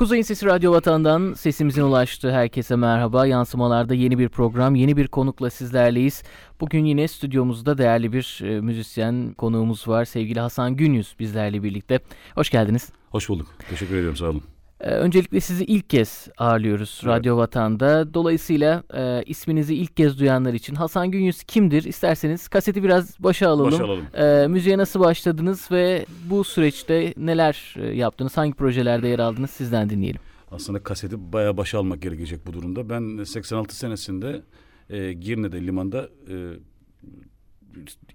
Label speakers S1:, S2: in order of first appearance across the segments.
S1: Kuzey'in Sesi Radyo Vatan'dan sesimizin ulaştığı herkese merhaba. Yansımalarda yeni bir program, yeni bir konukla sizlerleyiz. Bugün yine stüdyomuzda değerli bir e, müzisyen konuğumuz var. Sevgili Hasan Günyüz bizlerle birlikte. Hoş geldiniz.
S2: Hoş bulduk. Teşekkür ediyorum. Sağ olun.
S1: Ee, öncelikle sizi ilk kez ağırlıyoruz evet. Radyo Vatan'da. Dolayısıyla e, isminizi ilk kez duyanlar için Hasan Günyüz kimdir? İsterseniz kaseti biraz başa alalım.
S2: Başa alalım.
S1: E, müziğe nasıl başladınız ve bu süreçte neler e, yaptınız? Hangi projelerde yer aldınız? Sizden dinleyelim.
S2: Aslında kaseti bayağı başa almak gerekecek bu durumda. Ben 86 senesinde e, Girne'de limanda e,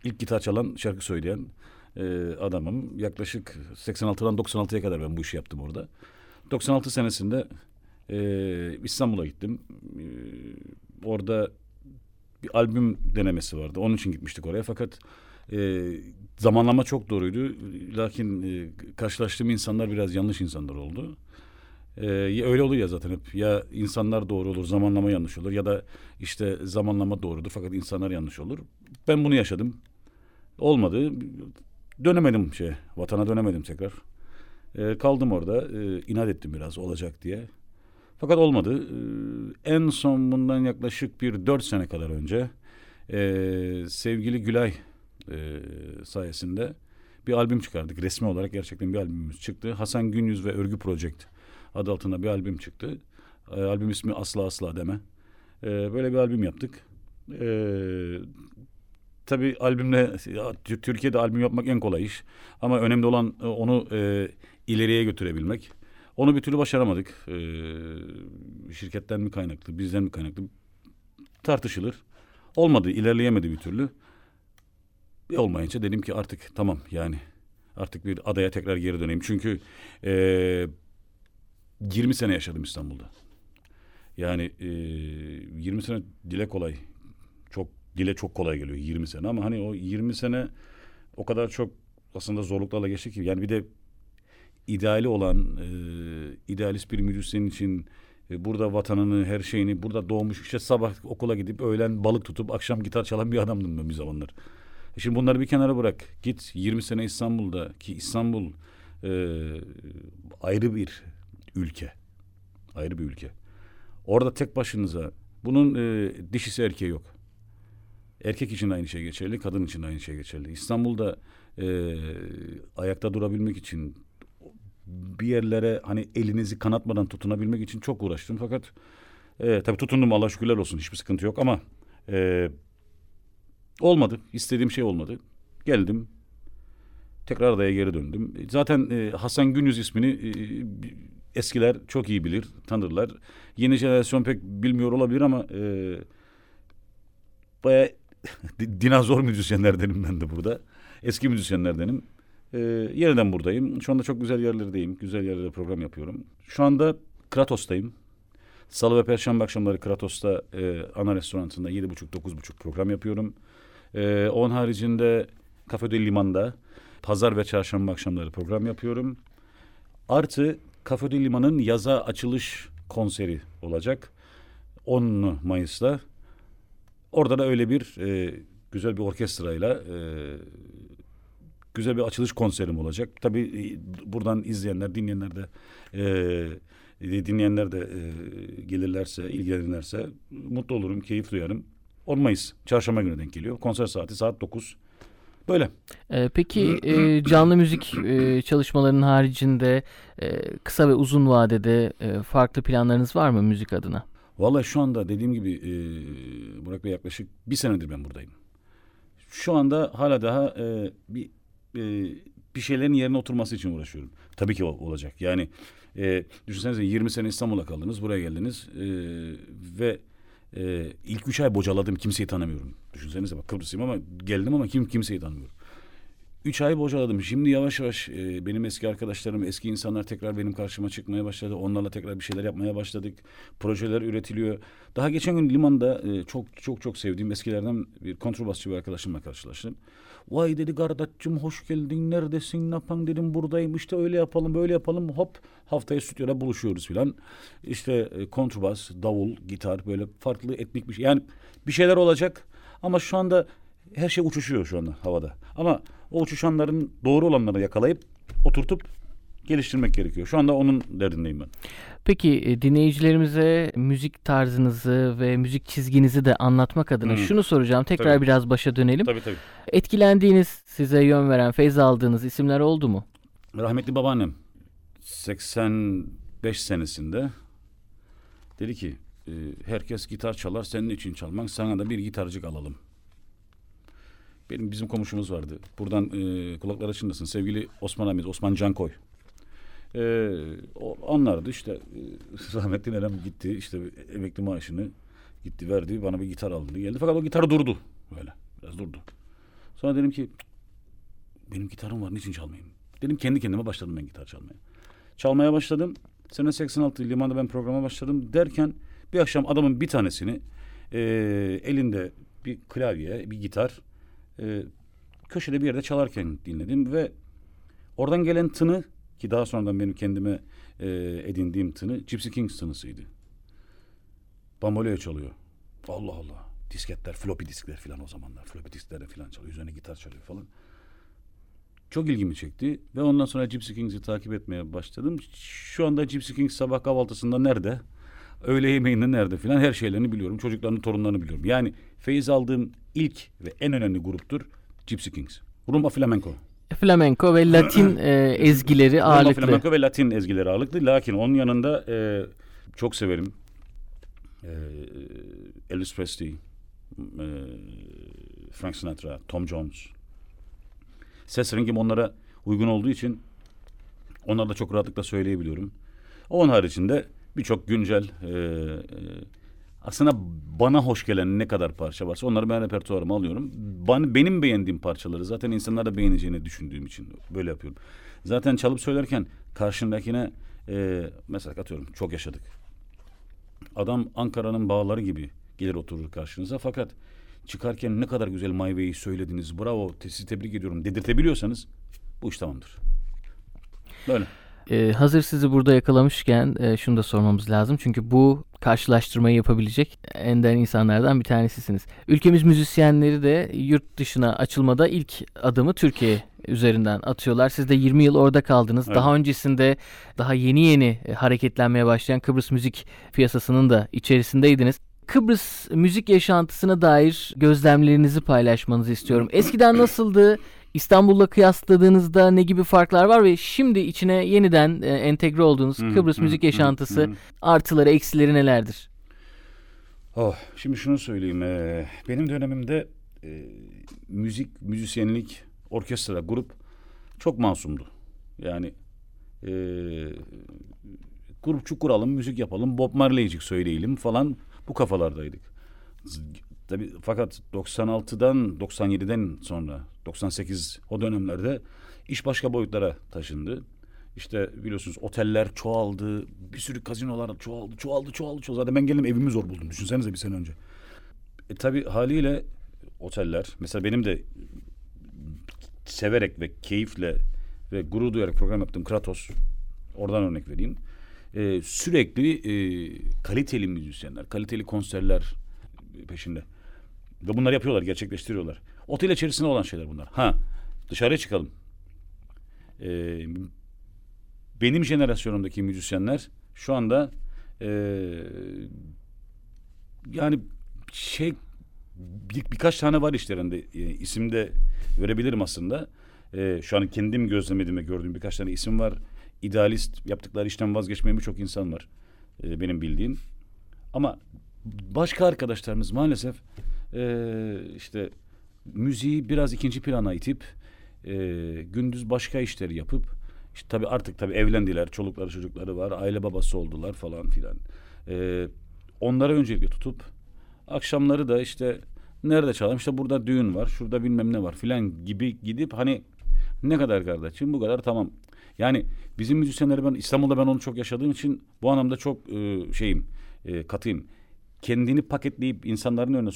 S2: ilk gitar çalan, şarkı söyleyen e, adamım. Yaklaşık 86'dan 96'ya kadar ben bu işi yaptım orada. 96 senesinde e, İstanbul'a gittim. E, orada bir albüm denemesi vardı. Onun için gitmiştik oraya. Fakat e, zamanlama çok doğruydu. Lakin e, karşılaştığım insanlar biraz yanlış insanlar oldu. Ee, öyle oluyor ya zaten hep. Ya insanlar doğru olur, zamanlama yanlış olur ya da işte zamanlama doğrudur fakat insanlar yanlış olur. Ben bunu yaşadım. Olmadı. Dönemedim şey, vatana dönemedim tekrar. E, kaldım orada. E, inat ettim biraz olacak diye. Fakat olmadı. E, en son bundan yaklaşık bir dört sene kadar önce e, sevgili Gülay e, sayesinde bir albüm çıkardık. Resmi olarak gerçekten bir albümümüz çıktı. Hasan Günyüz ve Örgü Project adı altında bir albüm çıktı. E, albüm ismi Asla Asla Deme. E, böyle bir albüm yaptık. E, tabii albümle Türkiye'de albüm yapmak en kolay iş. Ama önemli olan e, onu e, ileriye götürebilmek. Onu bir türlü başaramadık. Ee, şirketten mi kaynaklı, bizden mi kaynaklı tartışılır. Olmadı, ilerleyemedi bir türlü. E olmayınca dedim ki artık tamam yani artık bir adaya tekrar geri döneyim. Çünkü e, 20 sene yaşadım İstanbul'da. Yani e, 20 sene dile kolay. Çok dile çok kolay geliyor 20 sene ama hani o 20 sene o kadar çok aslında zorluklarla geçti ki yani bir de ideali olan e, idealist bir müzisyen için e, burada vatanını, her şeyini burada doğmuş işte sabah okula gidip öğlen balık tutup akşam gitar çalan bir adamdım ben bir zamanlar. E şimdi bunları bir kenara bırak. Git 20 sene İstanbul'da ki İstanbul e, ayrı bir ülke. Ayrı bir ülke. Orada tek başınıza bunun e, dişisi erkeği yok. Erkek için aynı şey geçerli, kadın için aynı şey geçerli. İstanbul'da e, ayakta durabilmek için bir yerlere hani elinizi kanatmadan tutunabilmek için çok uğraştım. Fakat e, tabii tutundum Allah şükürler olsun hiçbir sıkıntı yok ama e, olmadı. İstediğim şey olmadı. Geldim. Tekrar adaya geri döndüm. Zaten e, Hasan Günyüz ismini e, eskiler çok iyi bilir, tanırlar. Yeni jenerasyon pek bilmiyor olabilir ama e, baya dinozor müzisyenlerdenim ben de burada. Eski müzisyenlerdenim. Ee, yeniden buradayım. Şu anda çok güzel yerlerdeyim. Güzel yerlerde program yapıyorum. Şu anda Kratos'tayım. Salı ve Perşembe akşamları Kratos'ta e, ana restoranında yedi buçuk dokuz buçuk program yapıyorum. E, onun haricinde Kafede Liman'da pazar ve çarşamba akşamları program yapıyorum. Artı Kafede Liman'ın yaza açılış konseri olacak. 10 Mayıs'ta. Orada da öyle bir e, güzel bir orkestrayla e, güzel bir açılış konserim olacak. Tabii e, buradan izleyenler, dinleyenler de e, dinleyenler de e, gelirlerse, ilgilenirlerse mutlu olurum, keyif duyarım. 10 Mayıs çarşamba günü denk geliyor. Konser saati saat 9. Böyle.
S1: Ee, peki e, canlı müzik e, çalışmalarının haricinde e, kısa ve uzun vadede e, farklı planlarınız var mı müzik adına?
S2: Vallahi şu anda dediğim gibi e, Burak Bey yaklaşık bir senedir ben buradayım. Şu anda hala daha e, bir e, bir şeylerin yerine oturması için uğraşıyorum. Tabii ki olacak. Yani e, düşünsenize 20 sene İstanbul'a kaldınız, buraya geldiniz e, ve e, ilk üç ay bocaladım, kimseyi tanımıyorum. Düşünsenize bak Kıbrıslıyım ama geldim ama kim kimseyi tanımıyorum. Üç ay bocaladım. Şimdi yavaş yavaş e, benim eski arkadaşlarım, eski insanlar tekrar benim karşıma çıkmaya başladı. Onlarla tekrar bir şeyler yapmaya başladık. Projeler üretiliyor. Daha geçen gün limanda e, çok çok çok sevdiğim eskilerden bir kontrbasçı bir arkadaşımla karşılaştım. Vay dedi kardeşim hoş geldin neredesin ne yapan dedim buradayım işte öyle yapalım böyle yapalım hop haftaya stüdyoda buluşuyoruz filan. İşte e, kontrbas, davul, gitar böyle farklı etnik bir şey. Yani bir şeyler olacak ama şu anda her şey uçuşuyor şu anda havada. Ama o uçuşanların doğru olanları yakalayıp oturtup geliştirmek gerekiyor. Şu anda onun derdindeyim ben.
S1: Peki e, dinleyicilerimize müzik tarzınızı ve müzik çizginizi de anlatmak adına
S2: Hı.
S1: şunu soracağım. Tekrar
S2: Tabii.
S1: biraz başa dönelim.
S2: Tabii tabii.
S1: Etkilendiğiniz, size yön veren, feyz aldığınız isimler oldu mu?
S2: Rahmetli babaannem 85 senesinde dedi ki e, herkes gitar çalar senin için çalmak sana da bir gitarcık alalım. Benim bizim komşumuz vardı. Buradan e, kulaklar açındasın. Sevgili Osman Ahmet, Osman Cankoy. E, o anlardı işte e, rahmetli nenem gitti işte emekli maaşını gitti verdi bana bir gitar aldı geldi fakat o gitar durdu böyle biraz durdu. Sonra dedim ki benim gitarım var niçin çalmayayım? Dedim kendi kendime başladım ben gitar çalmaya. Çalmaya başladım. Sene 86 limanda ben programa başladım derken bir akşam adamın bir tanesini e, elinde bir klavye, bir gitar e, köşede bir yerde çalarken dinledim ve oradan gelen tını ki daha sonradan benim kendime e, edindiğim tını Gypsy Kings tınısıydı. Bamboleo çalıyor. Allah Allah. Disketler, floppy diskler falan o zamanlar. Floppy disklerle falan çalıyor. Üzerine gitar çalıyor falan. Çok ilgimi çekti ve ondan sonra Gypsy Kings'i takip etmeye başladım. Şu anda Gypsy Kings sabah kahvaltısında nerede? Öğle yemeğinde nerede filan her şeylerini biliyorum. Çocuklarını, torunlarını biliyorum. Yani feyiz aldığım ilk ve en önemli gruptur Gypsy Kings. Rumba Flamenco.
S1: Flamenco ve Latin e, ezgileri ağırlıklı.
S2: Flamenco ve Latin ezgileri ağırlıklı. Lakin onun yanında e, çok severim. E, Elvis Presley, e, Frank Sinatra, Tom Jones. Ses rengim onlara uygun olduğu için onları da çok rahatlıkla söyleyebiliyorum. Onun haricinde birçok güncel e, e, aslında bana hoş gelen ne kadar parça varsa onları ben repertuarıma alıyorum. Bana, benim beğendiğim parçaları zaten insanlar da beğeneceğini düşündüğüm için böyle yapıyorum. Zaten çalıp söylerken karşındakine e, mesela atıyorum çok yaşadık. Adam Ankara'nın bağları gibi gelir oturur karşınıza fakat çıkarken ne kadar güzel My Way'i söylediniz bravo sizi tebrik ediyorum dedirtebiliyorsanız bu iş tamamdır. Böyle.
S1: E, hazır sizi burada yakalamışken e, şunu da sormamız lazım. Çünkü bu karşılaştırmayı yapabilecek ender insanlardan bir tanesisiniz. Ülkemiz müzisyenleri de yurt dışına açılmada ilk adımı Türkiye üzerinden atıyorlar. Siz de 20 yıl orada kaldınız.
S2: Evet.
S1: Daha öncesinde daha yeni yeni e, hareketlenmeye başlayan Kıbrıs müzik piyasasının da içerisindeydiniz. Kıbrıs müzik yaşantısına dair gözlemlerinizi paylaşmanızı istiyorum. Eskiden nasıldı? İstanbul'la kıyasladığınızda ne gibi farklar var ve şimdi içine yeniden e, entegre olduğunuz
S2: Hı,
S1: Kıbrıs
S2: hı,
S1: müzik yaşantısı
S2: hı.
S1: artıları eksileri nelerdir?
S2: Oh, şimdi şunu söyleyeyim. eee, benim dönemimde eee, müzik, müzisyenlik, orkestra, grup çok masumdu. Yani eee grupçu kuralım, müzik yapalım, Bob Marley'cik söyleyelim falan bu kafalardaydık. Tabii fakat 96'dan 97'den sonra 98 o dönemlerde iş başka boyutlara taşındı. İşte biliyorsunuz oteller çoğaldı, bir sürü kazinolar çoğaldı, çoğaldı, çoğaldı, çoğaldı. Zaten ben geldim evimi zor buldum. Düşünsenize bir sene önce. E tabii haliyle oteller, mesela benim de severek ve keyifle ve gurur duyarak program yaptığım Kratos, oradan örnek vereyim. E, sürekli e, kaliteli müzisyenler, kaliteli konserler peşinde. Ve bunları yapıyorlar, gerçekleştiriyorlar. Otel içerisinde olan şeyler bunlar. Ha, dışarıya çıkalım. E, benim jenerasyonumdaki müzisyenler şu anda e, yani şey bir, birkaç tane var işlerinde e, isim de verebilirim aslında. E, şu an kendim gözlemediğim ve gördüğüm birkaç tane isim var. İdealist yaptıkları işten vazgeçmeyen birçok insan var e, benim bildiğim. Ama başka arkadaşlarımız maalesef e, işte müziği biraz ikinci plana itip e, gündüz başka işleri yapıp işte tabii artık tabii evlendiler, çolukları çocukları var, aile babası oldular falan filan. E, onları öncelikle tutup akşamları da işte nerede çalalım işte burada düğün var, şurada bilmem ne var filan gibi gidip hani ne kadar kardeşim bu kadar tamam. Yani bizim müzisyenleri ben İstanbul'da ben onu çok yaşadığım için bu anlamda çok e, şeyim e, katıyım. Kendini paketleyip insanların önüne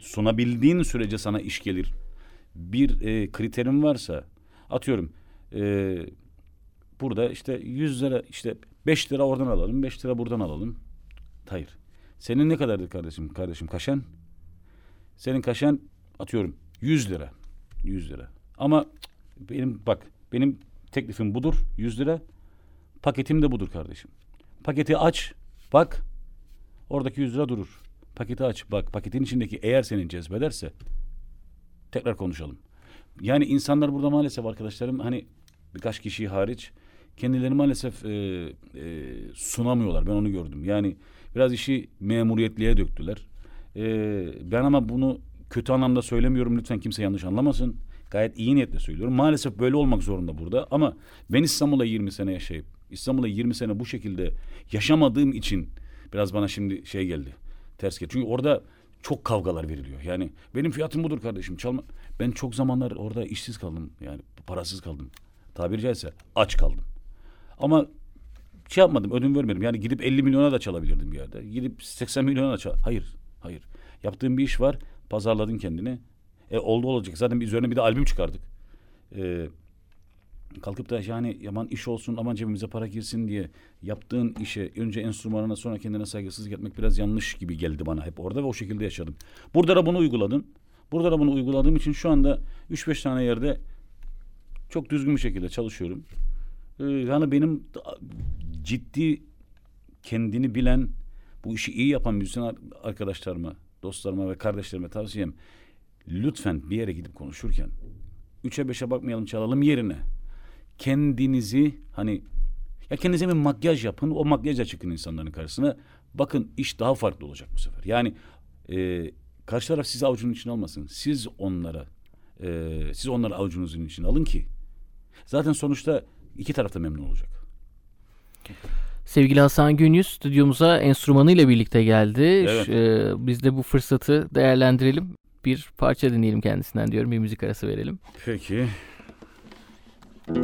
S2: sunabildiğin sürece sana iş gelir. Bir e, kriterin varsa atıyorum e, burada işte 100 lira işte 5 lira oradan alalım 5 lira buradan alalım. Hayır. Senin ne kadardır kardeşim? Kardeşim kaşen? Senin kaşen atıyorum 100 lira. 100 lira. Ama benim bak benim teklifim budur 100 lira. Paketim de budur kardeşim. Paketi aç, bak. Oradaki 100 lira durur. Paketi aç, bak. Paketin içindeki eğer senin cezbederse tekrar konuşalım. Yani insanlar burada maalesef arkadaşlarım hani birkaç kişi hariç kendilerini maalesef e, e, sunamıyorlar. Ben onu gördüm. Yani biraz işi memuriyetliğe döktüler. E, ben ama bunu kötü anlamda söylemiyorum. Lütfen kimse yanlış anlamasın. Gayet iyi niyetle söylüyorum. Maalesef böyle olmak zorunda burada. Ama ben İstanbul'da 20 sene yaşayıp İstanbul'da 20 sene bu şekilde yaşamadığım için biraz bana şimdi şey geldi. Ters geldi. Çünkü orada çok kavgalar veriliyor. Yani benim fiyatım budur kardeşim. Çalma. Ben çok zamanlar orada işsiz kaldım. Yani parasız kaldım. Tabiri caizse aç kaldım. Ama şey yapmadım, ödün vermedim. Yani gidip 50 milyona da çalabilirdim bir yerde. Gidip 80 milyona da çal. Hayır, hayır. Yaptığım bir iş var. Pazarladın kendini. E oldu olacak. Zaten bir üzerine bir de albüm çıkardık. E, kalkıp da yani yaman iş olsun aman cebimize para girsin diye yaptığın işe önce enstrümanına sonra kendine saygısızlık etmek biraz yanlış gibi geldi bana hep orada ve o şekilde yaşadım. Burada da bunu uyguladım. Burada da bunu uyguladığım için şu anda 3-5 tane yerde çok düzgün bir şekilde çalışıyorum. Ee, yani benim ciddi kendini bilen bu işi iyi yapan müzisyen arkadaşlarıma, dostlarıma ve kardeşlerime tavsiyem lütfen bir yere gidip konuşurken üçe beşe bakmayalım çalalım yerine kendinizi hani ya kendinize bir makyaj yapın o makyajla çıkın insanların karşısına bakın iş daha farklı olacak bu sefer. Yani e, karşı taraf sizi avucunun içine almasın. Siz onlara e, siz onları avucunuzun içine alın ki zaten sonuçta iki taraf da memnun olacak.
S1: Sevgili Hasan Günyüz stüdyomuza enstrümanıyla birlikte geldi. Evet. Ee, biz de bu fırsatı değerlendirelim. Bir parça dinleyelim kendisinden diyorum. Bir müzik arası verelim.
S2: Peki. I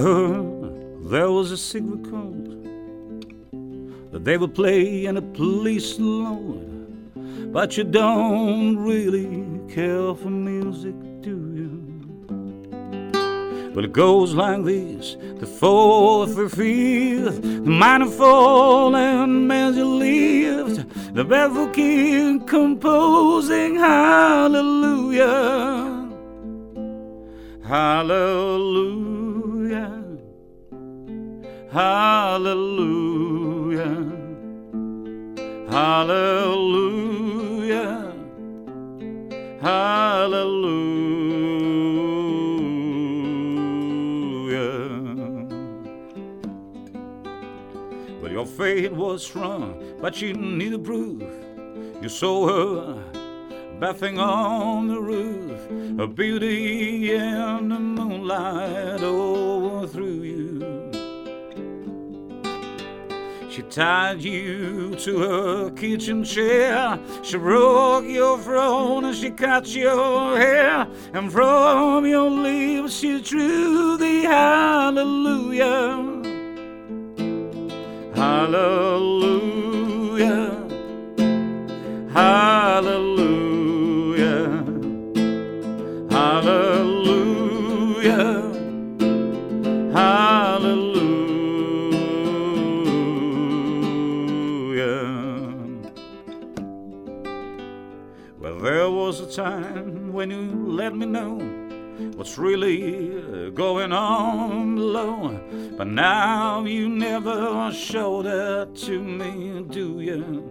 S2: heard there was a secret chord that they would play in a police alone. But you don't really care for music, do you? Well, it goes like this the fourth, the fifth, the minor fall and major lift, the baffle king composing hallelujah. Hallelujah. Hallelujah. Hallelujah. Faith was strong, but you needed proof. You saw her bathing on the roof, a beauty in the moonlight overthrew you. She tied you to her kitchen chair. She broke your throne and she cut your hair. And from your lips she drew the hallelujah. Hallelujah. Hallelujah. Hallelujah. Hallelujah. Well, there was a time when you let me know what's really going on below. But now you never show that to me, do you?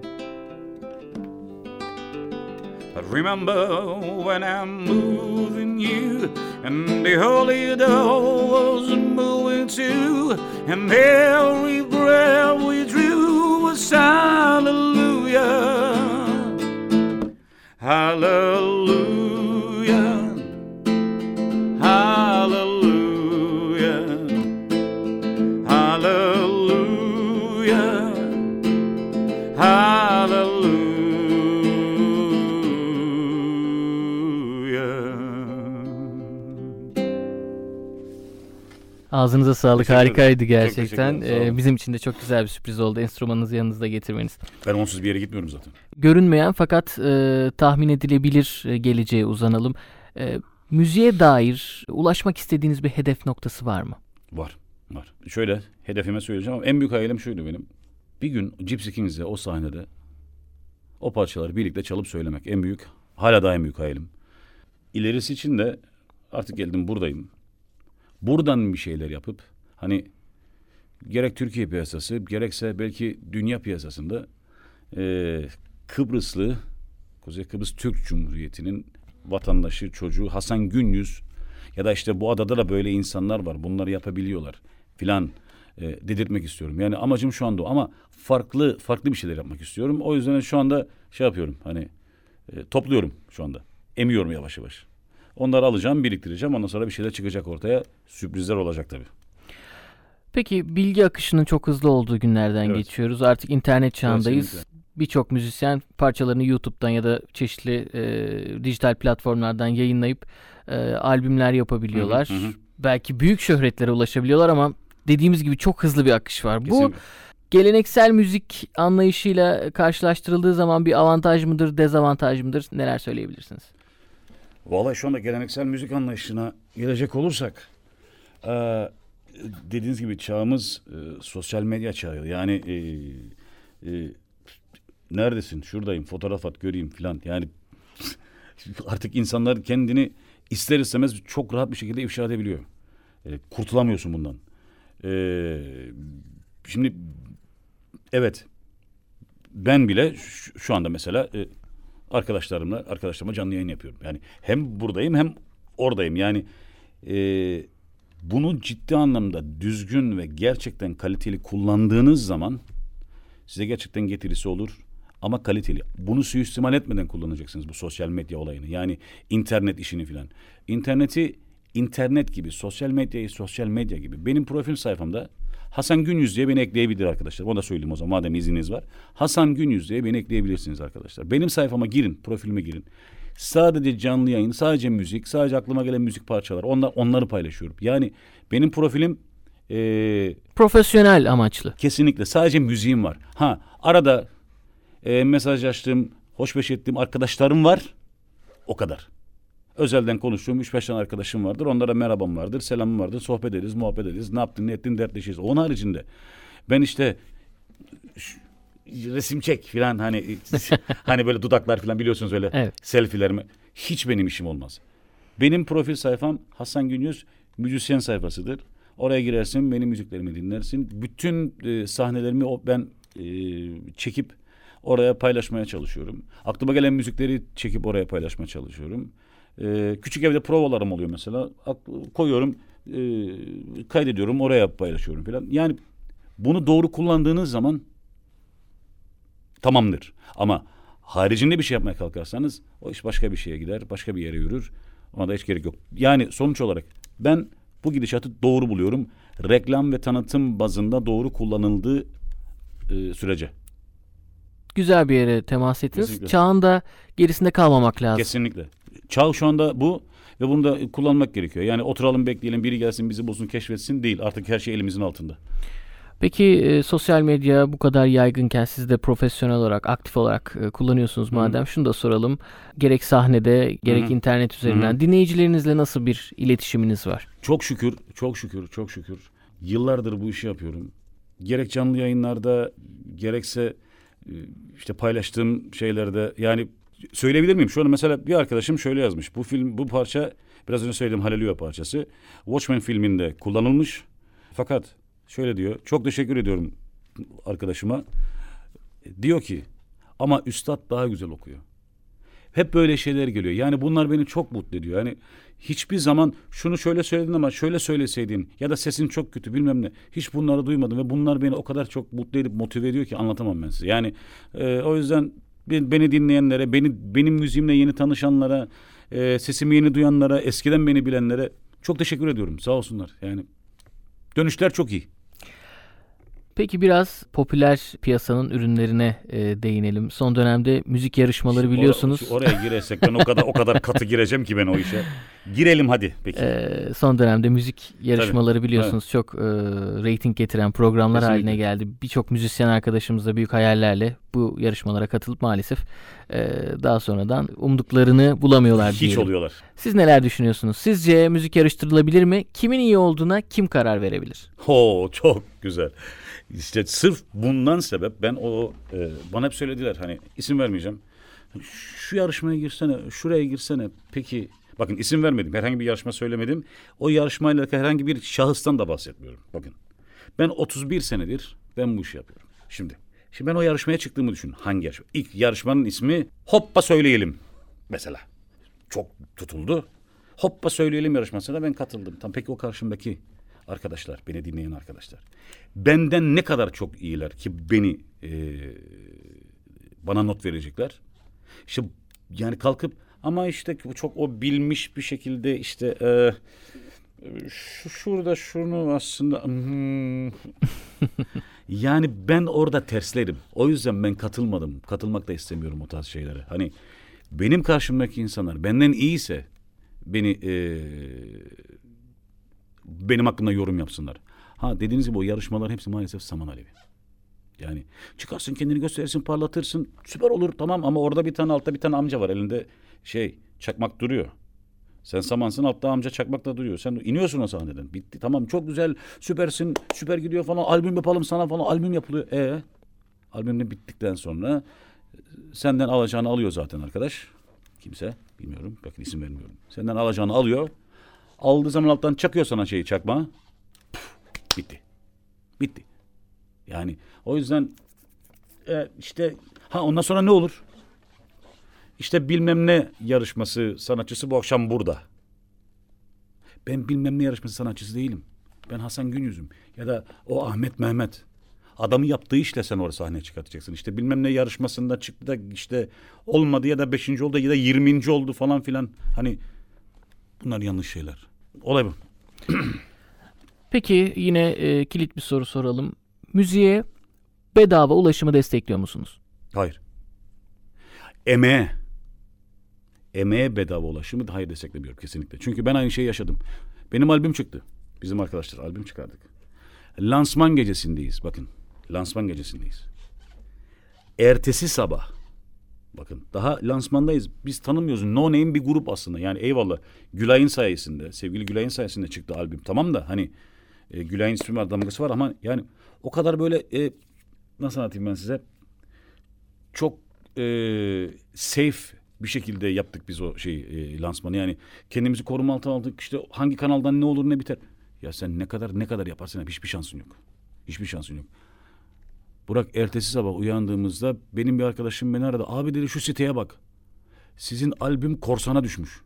S2: But remember when I'm moving you, and the holy door was moving too, and every breath we drew was hallelujah. Hallelujah.
S1: Ağzınıza sağlık. Harikaydı gerçekten. Ee, bizim için de çok güzel bir sürpriz oldu. Enstrümanınızı yanınızda getirmeniz.
S2: Ben onsuz bir yere gitmiyorum zaten.
S1: Görünmeyen fakat e, tahmin edilebilir e, geleceğe uzanalım. E, müziğe dair ulaşmak istediğiniz bir hedef noktası var mı?
S2: Var, var. Şöyle hedefime söyleyeceğim ama en büyük hayalim şuydu benim. Bir gün Gypsy Kings'e o sahnede o parçaları birlikte çalıp söylemek en büyük, hala da en büyük hayalim. İlerisi için de artık geldim buradayım. Buradan bir şeyler yapıp hani gerek Türkiye piyasası gerekse belki dünya piyasasında e, Kıbrıslı Kuzey Kıbrıs Türk Cumhuriyeti'nin vatandaşı çocuğu Hasan Günyüz ya da işte bu adada da böyle insanlar var bunları yapabiliyorlar filan e, dedirtmek istiyorum. Yani amacım şu anda o ama farklı farklı bir şeyler yapmak istiyorum. O yüzden şu anda şey yapıyorum hani e, topluyorum şu anda. Emiyorum yavaş yavaş. Onları alacağım, biriktireceğim. Ondan sonra bir şeyler çıkacak ortaya. Sürprizler olacak tabii.
S1: Peki bilgi akışının çok hızlı olduğu günlerden evet. geçiyoruz. Artık internet çağındayız. Birçok müzisyen parçalarını YouTube'dan ya da çeşitli e, dijital platformlardan yayınlayıp e, albümler yapabiliyorlar. Hı hı hı. Belki büyük şöhretlere ulaşabiliyorlar ama dediğimiz gibi çok hızlı bir akış var. Kesinlikle. Bu geleneksel müzik anlayışıyla karşılaştırıldığı zaman bir avantaj mıdır, dezavantaj mıdır? Neler söyleyebilirsiniz?
S2: Vallahi şu anda geleneksel müzik anlayışına gelecek olursak e, dediğiniz gibi çağımız e, sosyal medya çağı. Yani e, e, neredesin? Şuradayım. Fotoğraf at göreyim filan. Yani artık insanlar kendini ister istemez çok rahat bir şekilde ifşa edebiliyor. E, kurtulamıyorsun bundan. E, şimdi evet ben bile şu, şu anda mesela e, arkadaşlarımla arkadaşlarıma canlı yayın yapıyorum. Yani hem buradayım hem oradayım. Yani e, bunu ciddi anlamda düzgün ve gerçekten kaliteli kullandığınız zaman size gerçekten getirisi olur ama kaliteli. Bunu suistimal etmeden kullanacaksınız bu sosyal medya olayını. Yani internet işini filan. İnterneti internet gibi, sosyal medyayı sosyal medya gibi. Benim profil sayfamda Hasan Günyüz diye beni ekleyebilir arkadaşlar. Onu da söyleyeyim o zaman madem izniniz var. Hasan Günyüz diye beni ekleyebilirsiniz arkadaşlar. Benim sayfama girin, profilime girin. Sadece canlı yayın, sadece müzik, sadece aklıma gelen müzik parçaları. Onlar, onları paylaşıyorum. Yani benim profilim
S1: e, profesyonel amaçlı.
S2: Kesinlikle. Sadece müziğim var. Ha arada e, mesaj açtığım, hoşbeş ettiğim arkadaşlarım var. O kadar. Özelden konuştuğum üç beş tane arkadaşım vardır. Onlara merhabam vardır, selamım vardır. Sohbet ederiz, muhabbet ederiz. Ne yaptın, ne ettin dertleşiriz. Onun haricinde ben işte resim çek filan hani hani böyle dudaklar filan biliyorsunuz öyle evet. selfie'lerimi hiç benim işim olmaz. Benim profil sayfam Hasan Günyüz müzisyen sayfasıdır. Oraya girersin, benim müziklerimi dinlersin. Bütün e, sahnelerimi o, ben e, çekip oraya paylaşmaya çalışıyorum. Aklıma gelen müzikleri çekip oraya paylaşmaya çalışıyorum. E, küçük evde provalarım oluyor mesela. Koyuyorum, e, kaydediyorum, oraya paylaşıyorum falan. Yani bunu doğru kullandığınız zaman tamamdır. Ama haricinde bir şey yapmaya kalkarsanız o iş başka bir şeye gider, başka bir yere yürür. Ona da hiç gerek yok. Yani sonuç olarak ben bu gidişatı doğru buluyorum. Reklam ve tanıtım bazında doğru kullanıldığı e, sürece.
S1: Güzel bir yere temas ettiniz. Kesinlikle. Çağın da gerisinde kalmamak lazım.
S2: Kesinlikle. Çağ şu anda bu ve bunu da kullanmak gerekiyor. Yani oturalım bekleyelim biri gelsin bizi bulsun keşfetsin değil. Artık her şey elimizin altında.
S1: Peki e, sosyal medya bu kadar yaygınken siz de profesyonel olarak, aktif olarak e, kullanıyorsunuz madem. Hı. Şunu da soralım. Gerek sahnede, gerek Hı. internet üzerinden Hı. dinleyicilerinizle nasıl bir iletişiminiz var?
S2: Çok şükür, çok şükür, çok şükür. Yıllardır bu işi yapıyorum. Gerek canlı yayınlarda, gerekse e, işte paylaştığım şeylerde yani söyleyebilir miyim? Şu an mesela bir arkadaşım şöyle yazmış. Bu film, bu parça biraz önce söylediğim Hallelujah parçası. Watchmen filminde kullanılmış. Fakat şöyle diyor. Çok teşekkür ediyorum arkadaşıma. Diyor ki ama üstad daha güzel okuyor. Hep böyle şeyler geliyor. Yani bunlar beni çok mutlu ediyor. Yani hiçbir zaman şunu şöyle söyledin ama şöyle söyleseydin ya da sesin çok kötü bilmem ne. Hiç bunları duymadım ve bunlar beni o kadar çok mutlu edip motive ediyor ki anlatamam ben size. Yani e, o yüzden beni dinleyenlere, beni benim müziğimle yeni tanışanlara, e, sesimi yeni duyanlara, eskiden beni bilenlere çok teşekkür ediyorum. Sağ olsunlar. Yani dönüşler çok iyi.
S1: Peki biraz popüler piyasanın ürünlerine e, değinelim. Son dönemde müzik yarışmaları biliyorsunuz.
S2: Or- oraya girersek ben o kadar o kadar katı gireceğim ki ben o işe. Girelim hadi peki.
S1: Ee, son dönemde müzik yarışmaları Tabii. biliyorsunuz evet. çok e, reyting getiren programlar Kesinlikle. haline geldi. Birçok müzisyen arkadaşımız da büyük hayallerle bu yarışmalara katılıp maalesef e, daha sonradan umduklarını bulamıyorlar
S2: Hiç diyelim. oluyorlar.
S1: Siz neler düşünüyorsunuz? Sizce müzik yarıştırılabilir mi? Kimin iyi olduğuna kim karar verebilir?
S2: Ho çok güzel. İşte sırf bundan sebep ben o e, bana hep söylediler hani isim vermeyeceğim. Şu yarışmaya girsene, şuraya girsene. Peki bakın isim vermedim. Herhangi bir yarışma söylemedim. O yarışmayla herhangi bir şahıstan da bahsetmiyorum. Bakın. Ben 31 senedir ben bu işi yapıyorum. Şimdi Şimdi ben o yarışmaya çıktığımı düşün. Hangi yarışma? İlk yarışmanın ismi Hoppa Söyleyelim mesela. Çok tutuldu. Hoppa Söyleyelim yarışmasına ben katıldım. Tam peki o karşımdaki arkadaşlar, beni dinleyen arkadaşlar. Benden ne kadar çok iyiler ki beni e, bana not verecekler. İşte yani kalkıp ama işte çok o bilmiş bir şekilde işte e, şu şurada şunu aslında hmm. yani ben orada terslerim. O yüzden ben katılmadım. Katılmak da istemiyorum o tarz şeylere. Hani benim karşımdaki insanlar benden iyiyse beni e, benim hakkında yorum yapsınlar. Ha dediğiniz gibi o yarışmalar hepsi maalesef saman alevi. Yani çıkarsın kendini gösterirsin parlatırsın süper olur tamam ama orada bir tane altta bir tane amca var elinde şey çakmak duruyor. Sen samansın altta amca çakmak da duruyor. Sen iniyorsun o sahneden. Bitti tamam çok güzel süpersin süper gidiyor falan albüm yapalım sana falan albüm yapılıyor. E albüm bittikten sonra senden alacağını alıyor zaten arkadaş. Kimse bilmiyorum bakın isim vermiyorum. Senden alacağını alıyor. Aldığı zaman alttan çakıyor sana şeyi çakma. bitti. Bitti. Yani o yüzden e, işte ha ondan sonra ne olur? İşte bilmem ne yarışması sanatçısı bu akşam burada. Ben bilmem ne yarışması sanatçısı değilim. Ben Hasan Günyüz'üm. Ya da o Ahmet Mehmet. Adamı yaptığı işle sen orada sahneye çıkartacaksın. İşte bilmem ne yarışmasında çıktı da işte olmadı ya da beşinci oldu ya da yirminci oldu falan filan. Hani bunlar yanlış şeyler. Olay bu.
S1: Peki yine e, kilit bir soru soralım. Müziğe bedava ulaşımı destekliyor musunuz?
S2: Hayır. Emeğe emeğe bedava ulaşımı hayır desteklemiyorum kesinlikle. Çünkü ben aynı şeyi yaşadım. Benim albüm çıktı. Bizim arkadaşlar albüm çıkardık. Lansman gecesindeyiz bakın. Lansman gecesindeyiz. Ertesi sabah bakın daha lansmandayız. Biz tanımıyoruz. No name bir grup aslında. Yani eyvallah Gülay'ın sayesinde, sevgili Gülay'ın sayesinde çıktı albüm. Tamam da hani e, Gülay'ın ismi var, damgası var ama yani o kadar böyle e, nasıl anlatayım ben size? Çok e, safe bir şekilde yaptık biz o şey e, lansmanı. Yani kendimizi koruma altına aldık. İşte hangi kanaldan ne olur ne biter. Ya sen ne kadar ne kadar yaparsın hiçbir şansın yok. Hiçbir şansın yok. Burak ertesi sabah uyandığımızda benim bir arkadaşım beni aradı. Abi dedi şu siteye bak. Sizin albüm korsana düşmüş.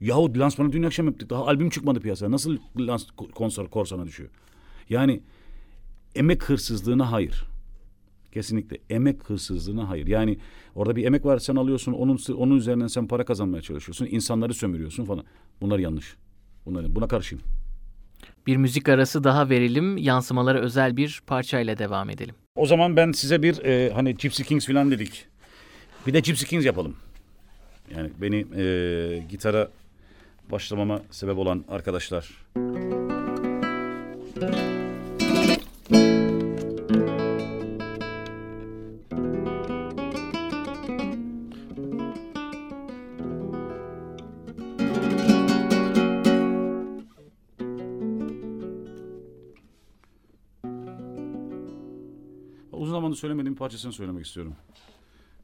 S2: Yahu lansmanı dün akşam yaptık. Daha albüm çıkmadı piyasaya. Nasıl lans konser korsana düşüyor? Yani emek hırsızlığına hayır. Kesinlikle emek hırsızlığına hayır. Yani orada bir emek var sen alıyorsun onun onun üzerinden sen para kazanmaya çalışıyorsun. insanları sömürüyorsun falan. Bunlar yanlış. Bunlar, buna karşıyım.
S1: Bir müzik arası daha verelim. Yansımalara özel bir parçayla devam edelim.
S2: O zaman ben size bir e, hani Gypsy Kings falan dedik. Bir de Gypsy Kings yapalım. Yani beni e, gitara başlamama sebep olan arkadaşlar. Zamandır söylemediğim parçasını söylemek istiyorum.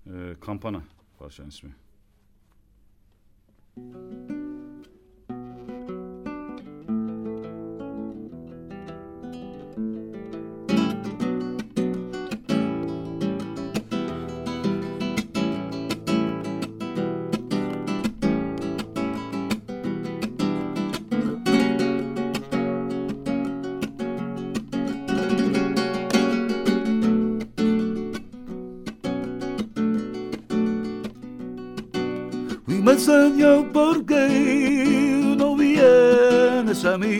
S2: Ee, Kampana parçanın ismi.
S3: me enseñó por qué no vienes a mí.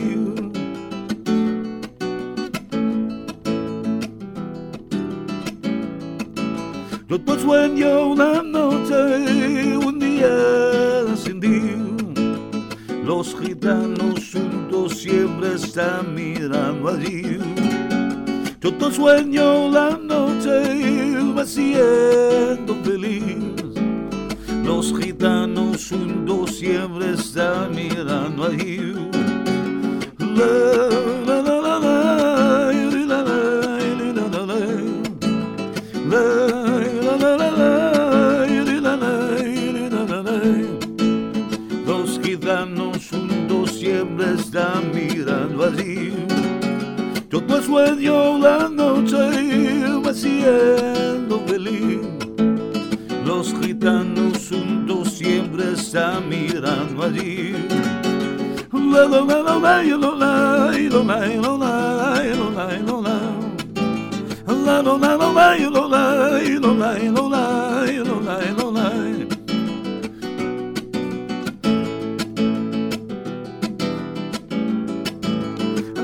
S3: Yo te sueño una noche, un día sin ti, Los gitanos juntos siempre están mirando allí. Yo todo sueño la noche me siento feliz los gitanos un dos siempre está mirando a Dios.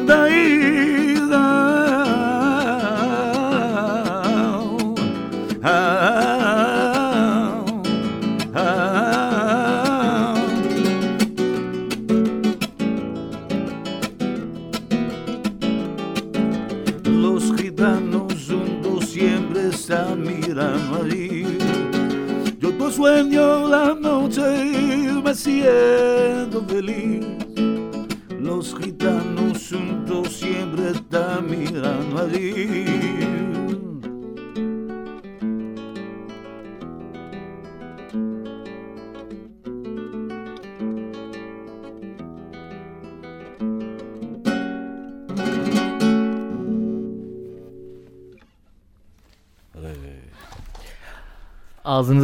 S3: daí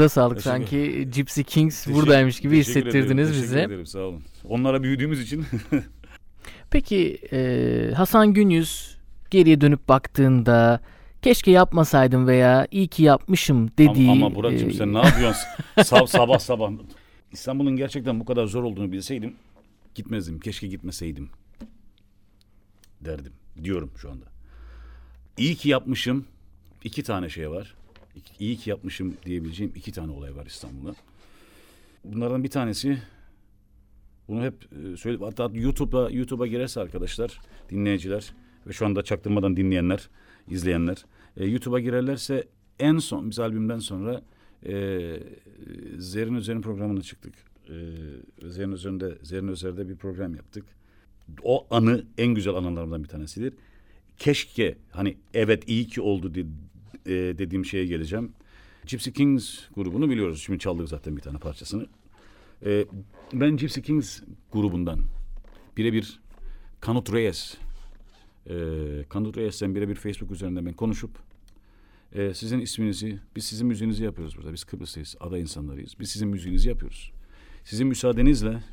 S1: Ağzınıza sağlık.
S2: Teşekkür
S1: Sanki Gypsy Kings
S2: Teşekkür-
S1: buradaymış gibi
S2: teşekkür ederim,
S1: hissettirdiniz
S2: teşekkür
S1: bize.
S2: ederim, sağ olun. Onlara büyüdüğümüz için
S1: Peki e, Hasan Günyüz geriye dönüp baktığında keşke yapmasaydım veya iyi ki yapmışım dediği...
S2: ama, ama Burak'cığım
S1: e,
S2: sen ne yapıyorsun? Sab- sabah sabah. İstanbul'un gerçekten bu kadar zor olduğunu bilseydim gitmezdim. Keşke gitmeseydim derdim. Diyorum şu anda. İyi ki yapmışım. İki tane şey var. İyi ki yapmışım diyebileceğim iki tane olay var İstanbul'da. Bunlardan bir tanesi bunu hep e, söyle hatta YouTube'a YouTube'a girerse arkadaşlar, dinleyiciler ve şu anda çaktırmadan dinleyenler, izleyenler e, YouTube'a girerlerse en son biz albümden sonra e, Zerrin Özer'in programına çıktık. E, Zerrin Özer'de Zerrin Özer'de bir program yaptık. O anı en güzel anılarımdan bir tanesidir. Keşke hani evet iyi ki oldu e, dediğim şeye geleceğim. Gypsy Kings grubunu biliyoruz. Şimdi çaldık zaten bir tane parçasını. E, ben Gypsy Kings grubundan birebir Kanut Reyes e, Kanut Reyes'ten birebir Facebook üzerinden ben konuşup e, sizin isminizi, biz sizin müziğinizi yapıyoruz burada. Biz Kıbrıslıyız, ada insanlarıyız. Biz sizin müziğinizi yapıyoruz. Sizin müsaadenizle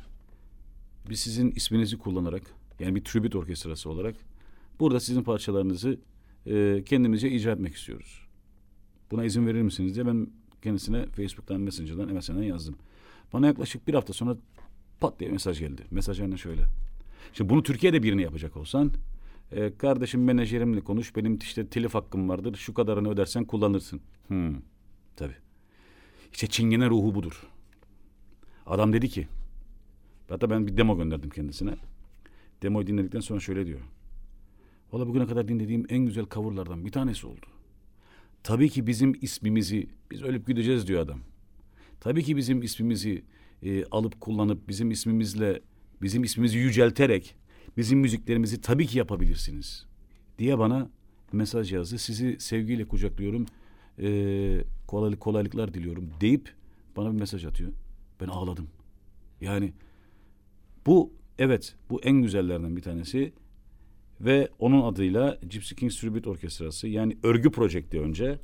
S2: biz sizin isminizi kullanarak yani bir tribute orkestrası olarak burada sizin parçalarınızı e, kendimizce icra etmek istiyoruz. Buna izin verir misiniz diye ben kendisine Facebook'tan, Messenger'dan, MSN'den yazdım. Bana yaklaşık bir hafta sonra pat diye mesaj geldi. Mesaj aynen şöyle. Şimdi bunu Türkiye'de birini yapacak olsan e, kardeşim menajerimle konuş benim işte telif hakkım vardır şu kadarını ödersen kullanırsın. Hmm, tabii. İşte çingene ruhu budur. Adam dedi ki hatta ben bir demo gönderdim kendisine. Demoyu dinledikten sonra şöyle diyor. Valla bugüne kadar dinlediğim en güzel coverlardan bir tanesi oldu. Tabii ki bizim ismimizi biz ölüp gideceğiz diyor adam. Tabii ki bizim ismimizi e, alıp kullanıp bizim ismimizle bizim ismimizi yücelterek bizim müziklerimizi tabii ki yapabilirsiniz diye bana mesaj yazdı. Sizi sevgiyle kucaklıyorum. E, kolaylık kolaylıklar diliyorum deyip bana bir mesaj atıyor. Ben ağladım. Yani bu evet bu en güzellerden bir tanesi ve onun adıyla Gypsy Kings Tribute Orkestrası yani örgü projekti önce.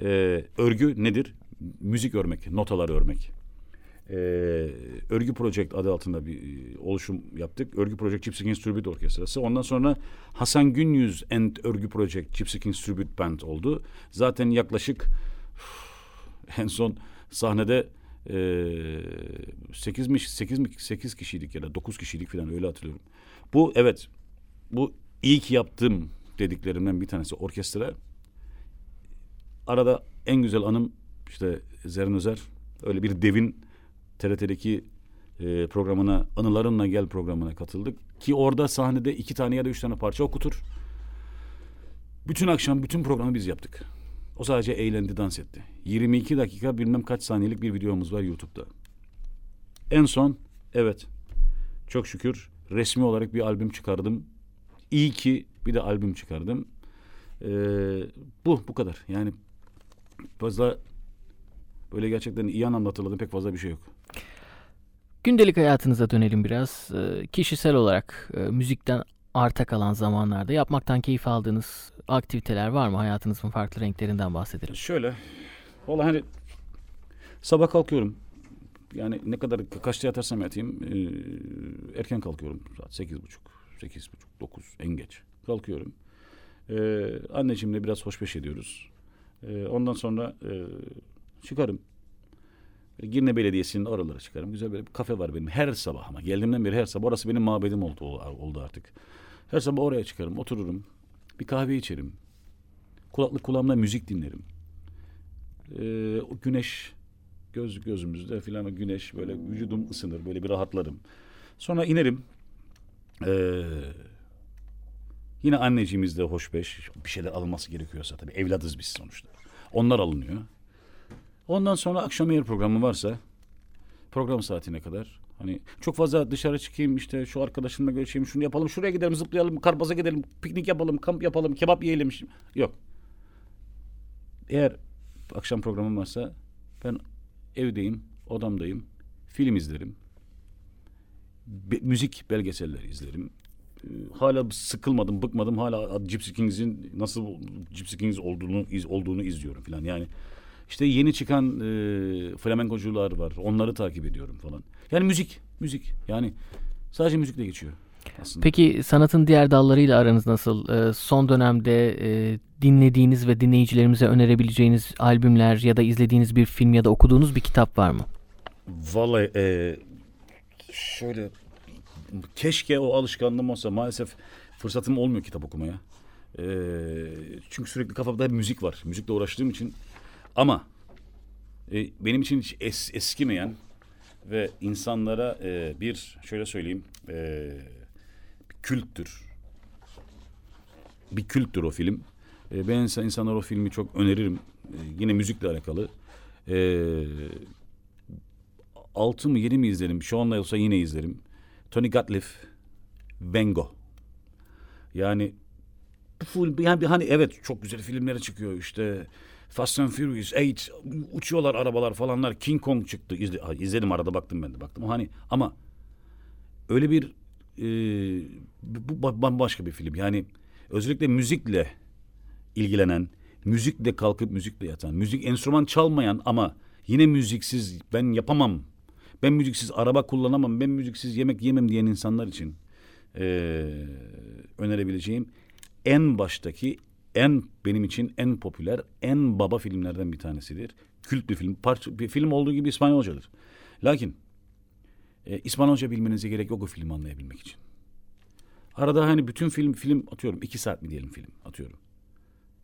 S2: Ee, örgü nedir? Müzik örmek, notalar örmek. Ee, örgü Project adı altında bir e, oluşum yaptık. Örgü Project Gypsy Kings Tribute Orkestrası. Ondan sonra Hasan Günyüz and Örgü Project Gypsy Kings Tribute Band oldu. Zaten yaklaşık en son sahnede e, 8 mi 8 mi 8 kişiydik ya da 9 kişiydik falan öyle hatırlıyorum. Bu evet bu iyi ki yaptım dediklerimden bir tanesi orkestra. Arada en güzel anım işte Zerrin Özer öyle bir devin TRT'deki e, programına Anılarınla Gel programına katıldık. Ki orada sahnede iki tane ya da üç tane parça okutur. Bütün akşam bütün programı biz yaptık. O sadece eğlendi, dans etti. 22 dakika bilmem kaç saniyelik bir videomuz var YouTube'da. En son evet çok şükür resmi olarak bir albüm çıkardım. İyi ki bir de albüm çıkardım. Ee, bu bu kadar. Yani fazla böyle gerçekten iyi anlamda hatırladığım pek fazla bir şey yok.
S1: Gündelik hayatınıza dönelim biraz. Ee, kişisel olarak e, müzikten arta kalan zamanlarda yapmaktan keyif aldığınız aktiviteler var mı? Hayatınızın farklı renklerinden bahsedelim.
S2: Şöyle. Valla hani sabah kalkıyorum. Yani ne kadar kaçta yatarsam yatayım e, erken kalkıyorum. Saat sekiz buçuk, sekiz buçuk, dokuz en geç kalkıyorum. E, anneciğimle biraz hoşbeş ediyoruz. E, ondan sonra e, çıkarım. Girne Belediyesi'nin oralara çıkarım. Güzel bir kafe var benim her sabah ama geldiğimden beri her sabah. Orası benim mabedim oldu, oldu artık. Her sabah oraya çıkarım, otururum. Bir kahve içerim. Kulaklık kulağımda müzik dinlerim. Ee, güneş göz gözümüzde filan güneş böyle vücudum ısınır böyle bir rahatlarım. Sonra inerim. Ee, yine anneciğimiz de hoşbeş. Bir şeyler alınması gerekiyorsa tabii evladız biz sonuçta. Onlar alınıyor. Ondan sonra akşam eğer programı varsa program saatine kadar hani çok fazla dışarı çıkayım işte şu arkadaşımla görüşeyim şunu yapalım şuraya gidelim zıplayalım karpaza gidelim piknik yapalım kamp yapalım kebap yiyelim yok. Eğer akşam programım varsa ben evdeyim odamdayım film izlerim be, müzik belgeseller izlerim ee, hala sıkılmadım bıkmadım hala Gypsy Kings'in nasıl Gypsy Kings olduğunu iz, olduğunu izliyorum falan yani işte yeni çıkan e, flamenkocular var. Onları takip ediyorum falan. Yani müzik, müzik. Yani sadece müzikle geçiyor aslında.
S1: Peki sanatın diğer dallarıyla aranız nasıl? E, son dönemde e, dinlediğiniz ve dinleyicilerimize önerebileceğiniz albümler ya da izlediğiniz bir film ya da okuduğunuz bir kitap var mı?
S2: Vallahi e, şöyle keşke o alışkanlığım olsa maalesef fırsatım olmuyor kitap okumaya. E, çünkü sürekli kafamda müzik var. Müzikle uğraştığım için ama e, benim için hiç es, eskimeyen ve insanlara e, bir şöyle söyleyeyim e, külttür. Bir külttür o film. E, ben insanlara o filmi çok öneririm. E, yine müzikle alakalı. E, altı mı yedi mi izlerim? Şu anda olsa yine izlerim. Tony Gatliff, Van Gogh. Yani full yani hani evet çok güzel filmlere çıkıyor işte Fast and Furious 8 uçuyorlar arabalar falanlar King Kong çıktı İzle, izledim arada baktım ben de baktım hani ama öyle bir e, bu bambaşka bir film yani özellikle müzikle ilgilenen müzikle kalkıp müzikle yatan müzik enstrüman çalmayan ama yine müziksiz ben yapamam ben müziksiz araba kullanamam ben müziksiz yemek yemem diyen insanlar için e, önerebileceğim en baştaki en benim için en popüler, en baba filmlerden bir tanesidir. Kült bir film. Parça, bir film olduğu gibi İspanyolcadır. Lakin e, İspanyolca bilmenize gerek yok o filmi anlayabilmek için. Arada hani bütün film film atıyorum iki saat mi diyelim film atıyorum.